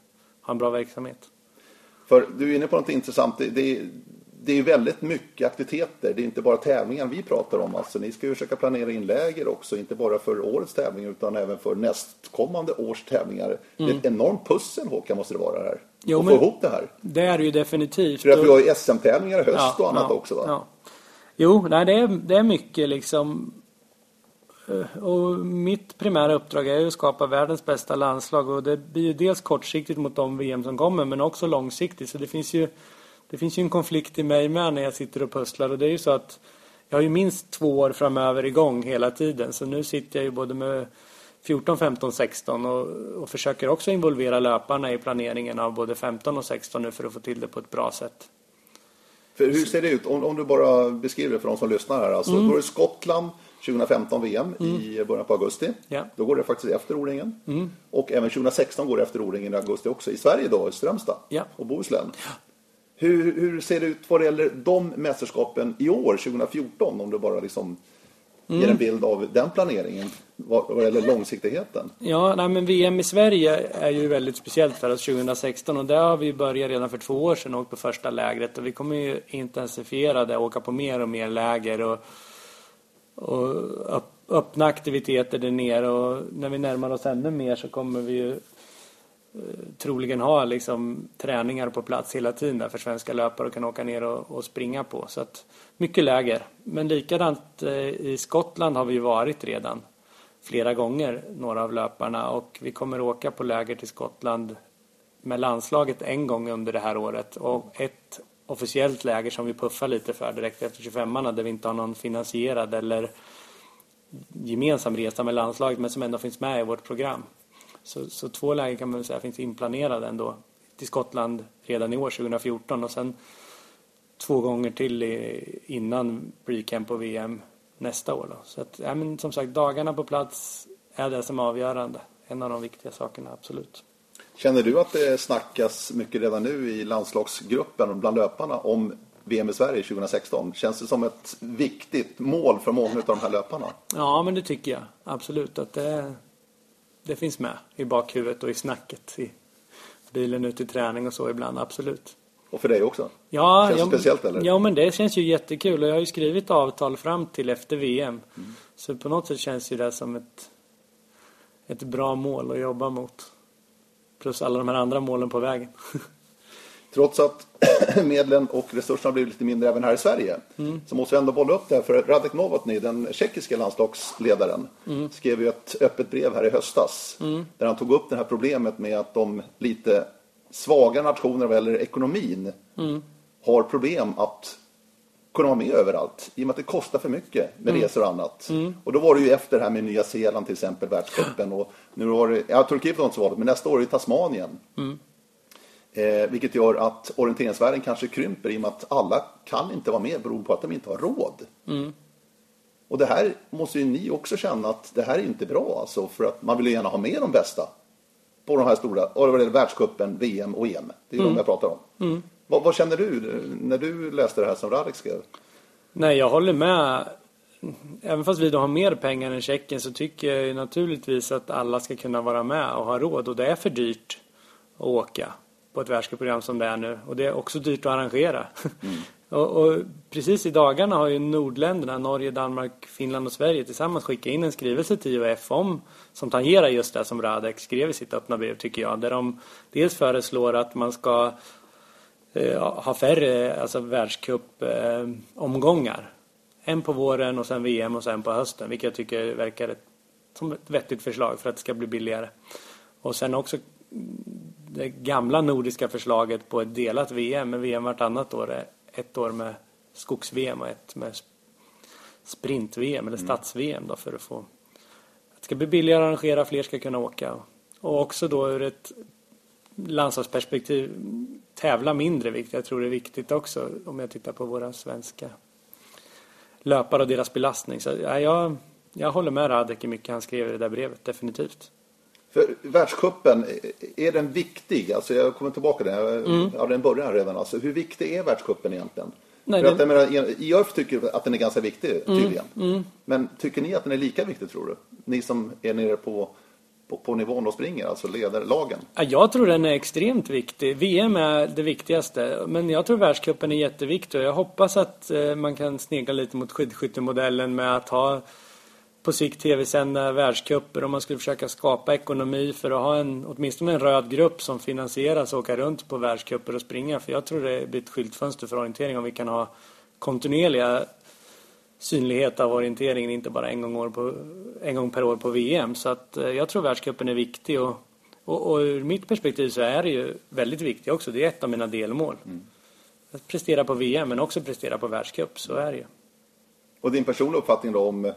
Speaker 2: ha en bra verksamhet.
Speaker 1: För du är inne på något intressant. Det, det, det är väldigt mycket aktiviteter. Det är inte bara tävlingar vi pratar om. Alltså, ni ska ju försöka planera in läger också. Inte bara för årets tävling utan även för nästkommande års tävlingar. Det är ett enormt pussel Håkan måste det vara här.
Speaker 2: Mm. Jo,
Speaker 1: att få ihop det här.
Speaker 2: Det är det ju definitivt.
Speaker 1: För vi har ju SM-tävlingar i höst och annat
Speaker 2: ja,
Speaker 1: också va?
Speaker 2: Ja. Jo, nej, det, är, det är mycket liksom. Eh, Och mitt primära uppdrag är ju att skapa världens bästa landslag och det blir ju dels kortsiktigt mot de VM som kommer men också långsiktigt. Så det finns ju, det finns ju en konflikt i mig med när jag sitter och pusslar och det är ju så att jag har ju minst två år framöver igång hela tiden så nu sitter jag ju både med 14, 15, 16 och, och försöker också involvera löparna i planeringen av både 15 och 16 nu för att få till det på ett bra sätt.
Speaker 1: För hur ser det ut? Om, om du bara beskriver det för de som lyssnar här. Alltså,
Speaker 2: Mm.
Speaker 1: Då är det Skottland 2015 VM i början på augusti.
Speaker 2: Ja. Mm.
Speaker 1: Då går det faktiskt efter O-ringen. Och även 2016 går det efter O-ringen i augusti också. I Sverige då, i Strömstad
Speaker 2: Ja.
Speaker 1: och Bohuslän. Hur, hur ser det ut vad det gäller de mästerskapen i år, 2014? Om du bara liksom ger en bild av den planeringen vad, vad gäller långsiktigheten.
Speaker 2: Ja, nej, men VM i Sverige är ju väldigt speciellt för oss 2016 och där har vi börjat redan för två år sedan och åkt på första lägret och vi kommer ju intensifiera det, åka på mer och mer läger och, och öppna aktiviteter där nere och när vi närmar oss ännu mer så kommer vi ju Eh, troligen ha liksom träningar på plats hela tiden där för svenska löpare och kan åka ner och, och springa på. Så att mycket läger. Men likadant eh, i Skottland har vi varit redan flera gånger, några av löparna. Och vi kommer åka på läger till Skottland med landslaget en gång under det här året. Och ett officiellt läger som vi puffar lite för direkt efter 25-arna där vi inte har någon finansierad eller gemensam resa med landslaget men som ändå finns med i vårt program. Så, så två läger kan man säga finns inplanerade ändå till Skottland redan i år, 2014 och sen två gånger till i, innan pre-camp och VM nästa år. Då. Så att, ja, men som sagt, dagarna på plats är det som är avgörande. En av de viktiga sakerna, absolut.
Speaker 1: Känner du att det snackas mycket redan nu i landslagsgruppen bland löparna om VM i Sverige 2016? Känns det som ett viktigt mål för många av de här löparna?
Speaker 2: Ja, men det tycker jag. Absolut. Att det, det finns med i bakhuvudet och i snacket i bilen ut i träning och så ibland, absolut.
Speaker 1: Och för dig också?
Speaker 2: Ja,
Speaker 1: känns
Speaker 2: ja,
Speaker 1: speciellt eller?
Speaker 2: Ja, men det känns ju jättekul och jag har ju skrivit avtal fram till efter VM. Mm. Så på något sätt känns ju det som ett, ett bra mål att jobba mot. Plus alla de här andra målen på vägen.
Speaker 1: Trots att medlen och resurserna blivit lite mindre även här i Sverige mm. så måste vi ändå bolla upp det här. För Radek Novotny, den tjeckiske landslagsledaren, mm. skrev ju ett öppet brev här i höstas mm. där han tog upp det här problemet med att de lite svaga nationerna vad gäller ekonomin mm. har problem att kunna vara med överallt i och med att det kostar för mycket med mm. resor och annat. Mm. Och då var det ju efter det här med Nya Zeeland till exempel, världscupen och nu var det, ja Turkiet var inte så vanligt, men nästa år är det Tasmanien. Mm. Eh, vilket gör att orienteringsvärlden kanske krymper i och med att alla kan inte vara med beroende på att de inte har råd. Mm. Och det här måste ju ni också känna att det här är inte bra alltså för att man vill ju gärna ha med de bästa på de här stora, och det är världscupen, VM och EM. Det är mm. de jag pratar om. Mm. Vad, vad, känner du när du läste det här som Radek skrev?
Speaker 2: Nej, jag håller med. Även fast vi då har mer pengar än Tjeckien så tycker jag naturligtvis att alla ska kunna vara med och ha råd och det är för dyrt att åka på ett världscupprogram som det är nu. Och det är också dyrt att arrangera. Mm. och, och, precis i dagarna har ju nordländerna, Norge, Danmark, Finland och Sverige tillsammans skickat in en skrivelse till IOF om, som tangerar just det som Radek skrev i sitt öppna brev tycker jag. Där de dels föreslår att man ska eh, ha färre alltså världscupomgångar. Eh, en på våren och sen VM och sen på hösten. Vilket jag tycker verkar ett, som ett vettigt förslag för att det ska bli billigare. Och sen också det gamla nordiska förslaget på ett delat VM med VM vartannat år. Ett år med skogs-VM och ett med sprint-VM eller mm. stads-VM då för att få att det ska bli billigare att arrangera, fler ska kunna åka. Och också då ur ett landslagsperspektiv tävla mindre viktigt. Jag tror det är viktigt också om jag tittar på våra svenska löpare och deras belastning. Så ja, jag, jag håller med Radek i mycket han skrev i det där brevet, definitivt.
Speaker 1: För världskuppen, är den viktig? Alltså jag kommer tillbaka till det, mm. ja, den börjar redan. Alltså, hur viktig är världskuppen egentligen? Nej, För att, jag menar, IÖF tycker att den är ganska viktig mm, tydligen. Mm, mm. Men tycker ni att den är lika viktig tror du? Ni som är nere på, på, på nivån och springer, alltså leder lagen.
Speaker 2: Ja, jag tror den är extremt viktig. VM är det viktigaste. Men jag tror världskuppen är jätteviktig och jag hoppas att eh, man kan snegla lite mot skidskyttemodellen med att ha på sikt tv-sända världscuper om man skulle försöka skapa ekonomi för att ha en, åtminstone en röd grupp som finansieras och åka runt på världscuper och springa. För jag tror det blir ett skyltfönster för orientering om vi kan ha kontinuerliga synlighet av orienteringen, inte bara en gång, år på, en gång per år på VM. Så att eh, jag tror världscupen är viktig och, och, och ur mitt perspektiv så är det ju väldigt viktigt också. Det är ett av mina delmål. Mm. Att prestera på VM men också prestera på världscup, så är det ju.
Speaker 1: Och din personliga uppfattning då om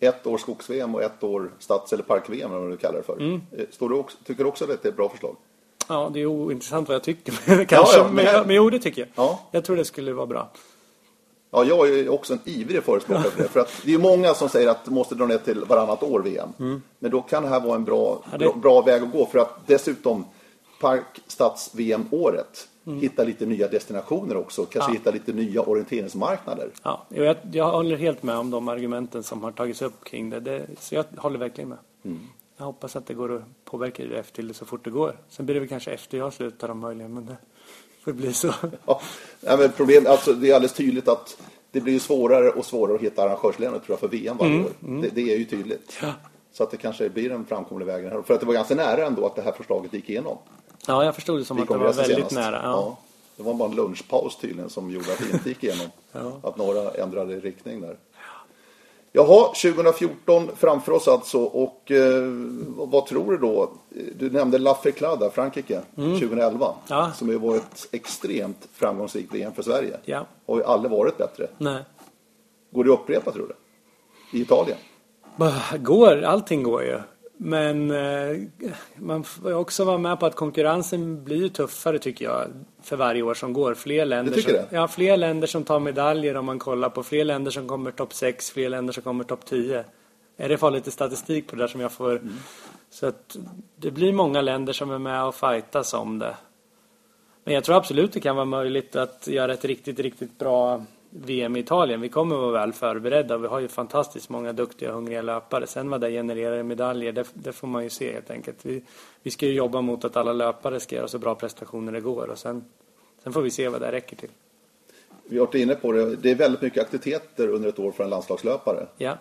Speaker 1: ett år skogs-VM och ett år stads eller park-VM eller vad du kallar det för. Mm. Eh, står du också, tycker du också att det är ett bra förslag?
Speaker 2: Ja, det är ointressant vad jag tycker kanske. Ja, ja, men, men, men jo, det tycker jag. Ja. Jag tror det skulle vara bra.
Speaker 1: Ja, jag är också en ivrig förespråkare för det. För att det är många som säger att du måste dra ner till varannat år VM. Mm. Men då kan det här vara en bra, ja, det... bra, bra, väg att gå. För att dessutom park, stads, VM-året hitta lite nya destinationer också. Kanske
Speaker 2: Ja.
Speaker 1: hitta lite nya orienteringsmarknader.
Speaker 2: Ja, jag, jag håller helt med om de argumenten som har tagits upp kring det. det så jag håller verkligen med. Jag hoppas att det går att påverka UF till det så fort det går. Sen blir det väl kanske efter jag slutar om möjligen, men det får bli så.
Speaker 1: Ja, men problem, alltså, det är alldeles tydligt att det blir svårare och svårare att hitta arrangörsländer tror jag för VM varje år. Det, det är ju tydligt.
Speaker 2: Ja.
Speaker 1: Så att det kanske blir en framkomlig väg här. För att det var ganska nära ändå att det här förslaget gick igenom.
Speaker 2: Ja, jag förstod det som att det var väldigt
Speaker 1: senast.
Speaker 2: nära. Ja.
Speaker 1: Det var bara en lunchpaus tydligen som gjorde att det inte gick igenom.
Speaker 2: Ja.
Speaker 1: Att några ändrade riktning där. Jaha, 2014 framför oss alltså. Och eh, vad, tror du då? Du nämnde La Ferclada, Frankrike, 2011.
Speaker 2: Mm. Ja.
Speaker 1: Som ju var ett extremt framgångsrikt VM för Sverige.
Speaker 2: Ja.
Speaker 1: Har ju aldrig varit bättre.
Speaker 2: Nej.
Speaker 1: Går det att upprepa tror du? I Italien?
Speaker 2: Går, allting går ju. Men eh, man får också vara med på att konkurrensen blir tuffare tycker jag för varje år som går. Fler länder, som,
Speaker 1: det?
Speaker 2: Ja, fler länder som tar medaljer om man kollar på. Fler länder som kommer topp 6, fler länder som kommer topp 10. RF har lite statistik på det där som jag får.
Speaker 1: Mm.
Speaker 2: Så att det blir många länder som är med och fightas om det. Men jag tror absolut det kan vara möjligt att göra ett riktigt, riktigt bra VM i Italien. Vi kommer att vara väl förberedda. Vi har ju fantastiskt många duktiga och hungriga löpare. Sen vad det genererar i medaljer, det, det får man ju se helt enkelt. Vi, vi ska ju jobba mot att alla löpare ska göra så bra prestationer det går och sen, sen får vi se vad det räcker till.
Speaker 1: Vi har varit inne på det. Det är väldigt mycket aktiviteter under ett år för en landslagslöpare.
Speaker 2: Ja.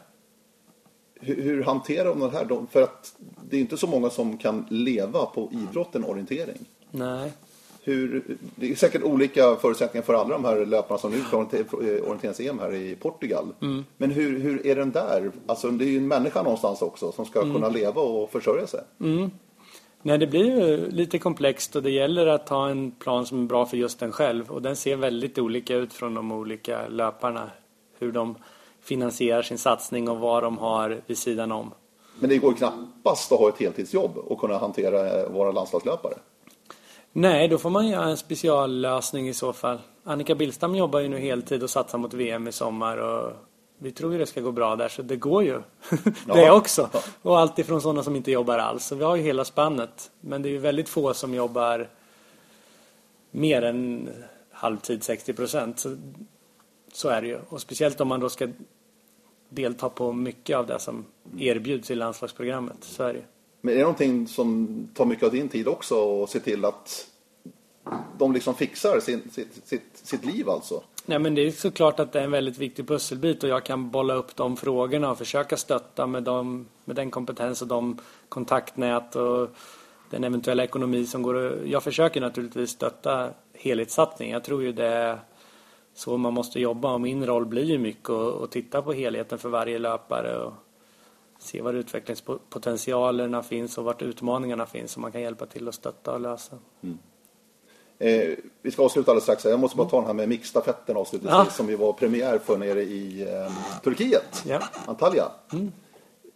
Speaker 1: Hur, hur hanterar de det här? För att det är inte så många som kan leva på idrotten orientering.
Speaker 2: Nej.
Speaker 1: Hur, det är säkert olika förutsättningar för alla de här löparna som nu orienter- orienterings-EM här i Portugal. Men hur, hur är den där? Alltså det är ju en människa någonstans också som ska kunna leva och försörja sig.
Speaker 2: Nej, det blir ju lite komplext och det gäller att ha en plan som är bra för just en själv. Och den ser väldigt olika ut från de olika löparna. Hur de finansierar sin satsning och vad de har vid sidan om.
Speaker 1: Men det går knappast att ha ett heltidsjobb och kunna hantera eh, våra landslagslöpare.
Speaker 2: Nej, då får man göra en speciallösning i så fall. Annika Billstam jobbar ju nu heltid och satsar mot VM i sommar och vi tror ju det ska gå bra där så det går ju. det
Speaker 1: Ja.
Speaker 2: också. Och allt ifrån sådana som inte jobbar alls. Så vi har ju hela spannet. Men det är ju väldigt få som jobbar mer än halvtid, 60 procent. Så, så är det ju. Och speciellt om man då ska delta på mycket av det som erbjuds i landslagsprogrammet. Så är det ju.
Speaker 1: Men är det någonting som tar mycket av din tid också och se till att de liksom fixar sin, sitt, sitt, sitt liv alltså?
Speaker 2: Nej men det är såklart att det är en väldigt viktig pusselbit och jag kan bolla upp de frågorna och försöka stötta med, dem, med den kompetens och de kontaktnät och den eventuella ekonomi som går Jag försöker naturligtvis stötta helhetssatsning. Jag tror ju det är så man måste jobba och min roll blir ju mycket att, att titta på helheten för varje löpare och se var utvecklingspotentialerna finns och vart utmaningarna finns så man kan hjälpa till att stötta och lösa.
Speaker 1: Eh, vi ska avsluta alldeles strax. Jag måste bara ta den här med mixstafetten avslutningsvis
Speaker 2: Ja.
Speaker 1: som vi var premiär för nere i eh, Turkiet,
Speaker 2: Ja.
Speaker 1: Antalya.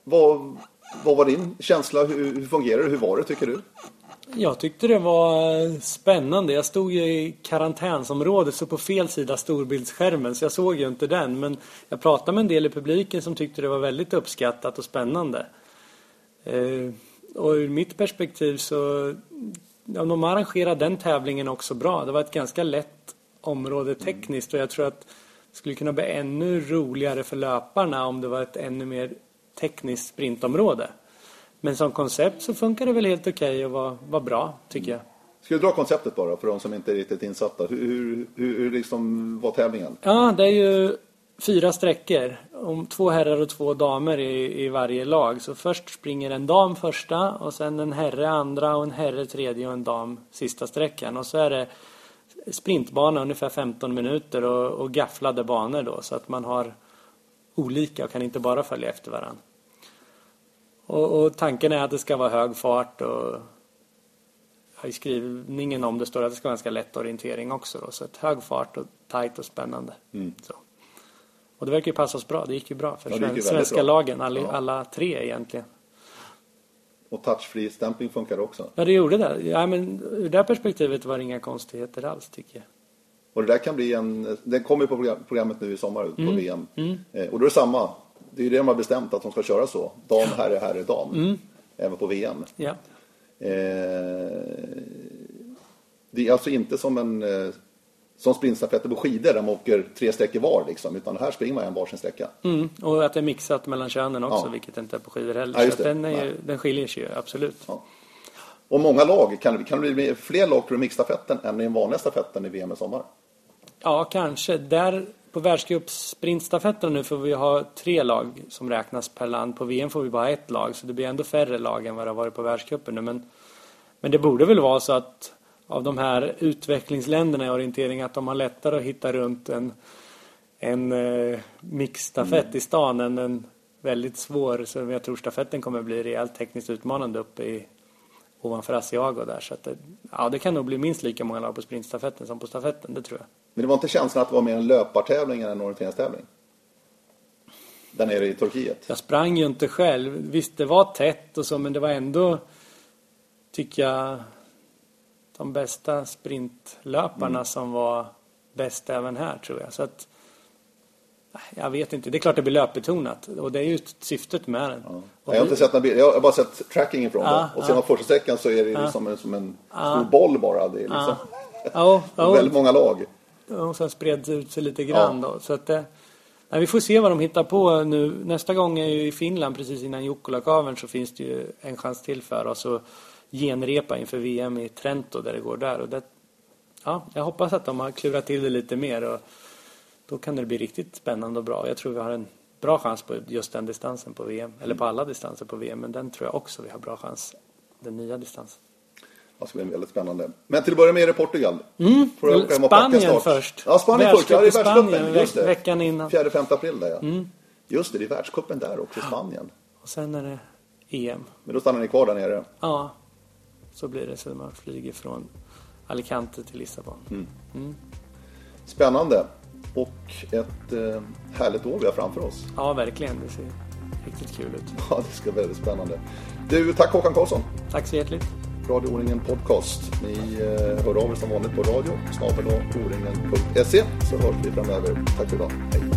Speaker 1: Vad, vad var din känsla? Hur, hur fungerar det? Hur var det tycker du?
Speaker 2: Jag tyckte det var eh, spännande. Jag stod ju i karantänsområdet så på fel sida storbildsskärmen så jag såg ju inte den. Men jag pratade med en del i publiken som tyckte det var väldigt uppskattat och spännande. Eh, och ur mitt perspektiv så ja, de arrangerade den tävlingen också bra. Det var ett ganska lätt område tekniskt och jag tror att det skulle kunna bli ännu roligare för löparna om det var ett ännu mer tekniskt sprintområde. Men som koncept så funkar det väl helt okej och var, var bra tycker jag.
Speaker 1: Ska du dra konceptet bara för de som inte är riktigt insatta? Hur, hur, hur, hur liksom var tävlingen?
Speaker 2: Ja, det är ju fyra sträckor. Om två herrar och två damer i, i varje lag. Så först springer en dam första och sen en herre andra och en herre tredje och en dam sista sträckan. Och så är det sprintbana ungefär 15 minuter och, och gafflade banor då så att man har olika och kan inte bara följa efter varandra. Och, och tanken är att det ska vara hög fart och i skrivningen om det står att det ska vara ganska lätt orientering också då. Så att hög fart och tajt och spännande. Så. Och det verkar ju passa oss bra. Det gick ju bra för
Speaker 1: Ja,
Speaker 2: sven- svenska
Speaker 1: bra.
Speaker 2: lagen. Alla,
Speaker 1: Ja.
Speaker 2: alla tre egentligen.
Speaker 1: Och touchfree stämpling funkar också.
Speaker 2: Ja, det gjorde det. Ja, men ur det perspektivet var det inga konstigheter alls tycker jag.
Speaker 1: Och det där kan bli en... Den kommer ju på program- programmet nu i sommar på
Speaker 2: Mm.
Speaker 1: VM. Eh, och då är det samma. Det är ju det de har bestämt att de ska köra så. Dam, herre, herre, dam.
Speaker 2: Mm.
Speaker 1: Även på VM.
Speaker 2: Ja.
Speaker 1: Eh, Det är alltså inte som en eh, som sprintstafetter på skidor där man åker tre sträckor var liksom, utan här springer man en varsin sträcka.
Speaker 2: Mm, och att det är mixat mellan könen också,
Speaker 1: Ja.
Speaker 2: vilket inte är på skidor heller.
Speaker 1: Ja,
Speaker 2: så den, är ju, den skiljer sig ju absolut.
Speaker 1: Ja. Och många lag, kan, kan det bli fler lag på mixstafetten än i den vanliga stafetten i VM i sommar?
Speaker 2: Ja, kanske. Där på världscupsprintstafetten nu får vi ha tre lag som räknas per land. På VM får vi bara ett lag, så det blir ändå färre lag än vad det har varit på världscupen nu. Men, men det borde väl vara så att av de här utvecklingsländerna i orientering att de har lättare att hitta runt en, en eh, mixstafett i stan än en väldigt svår, så jag tror stafetten kommer bli rejält tekniskt utmanande uppe i ovanför Asiago där. Så att det, ja, det kan nog bli minst lika många lag på sprintstafetten som på stafetten, det tror jag.
Speaker 1: Men det var inte känslan att det var mer en löpartävling än en orienteringstävling? Där nere i Turkiet?
Speaker 2: Jag sprang ju inte själv. Visst, det var tätt och så, men det var ändå, tycker jag, de bästa sprintlöparna som var bäst även här, tror jag. Så att, jag vet inte. Det är klart det blir löpbetonat och det är ju syftet med den. Och
Speaker 1: Jag har inte sett några bilder, jag har bara sett trackingen från
Speaker 2: Ja,
Speaker 1: det. Och sen
Speaker 2: ja.
Speaker 1: på första sträckan så är det ju som en, som en stor boll bara. Det är liksom
Speaker 2: Ja, ja,
Speaker 1: väldigt många lag.
Speaker 2: Och sen spreds ut sig lite grann då. Så att, eh, nej, vi får se vad de hittar på nu. Nästa gång är ju i Finland precis innan Jukkolakaven så finns det ju en chans till för oss att genrepa inför VM i Trento där det går där. Och det, ja, jag hoppas att de har klurat till det lite mer och då kan det bli riktigt spännande och bra. Jag tror vi har en bra chans på just den distansen på VM. Eller på alla distanser på VM. Men den tror jag också vi har bra chans. Den nya distansen.
Speaker 1: Det ska bli väldigt spännande. Men till att börja med är det Portugal. Får jag åka hem och packa
Speaker 2: Mm. Spanien
Speaker 1: snart.
Speaker 2: först.
Speaker 1: Ja, Spanien först. Ja, det är världscupen. Just det.
Speaker 2: veckan innan.
Speaker 1: 4-5 april där ja. Just det, det är världscupen där också i Spanien.
Speaker 2: Och sen är det EM.
Speaker 1: Men då stannar ni kvar där nere.
Speaker 2: Ja, så blir det så man flyger från Alicante till Lissabon.
Speaker 1: Mm. Spännande. Och ett eh, härligt år vi har framför oss.
Speaker 2: Ja, verkligen. Det ser riktigt kul ut.
Speaker 1: Ja, det ska bli väldigt spännande. Du, tack Håkan Karlsson.
Speaker 2: Tack så hjärtligt.
Speaker 1: Radio O-ringen Podcast. Ni eh, hör av er som vanligt på radio, snabel så hörs vi framöver. Tack för idag. Hej.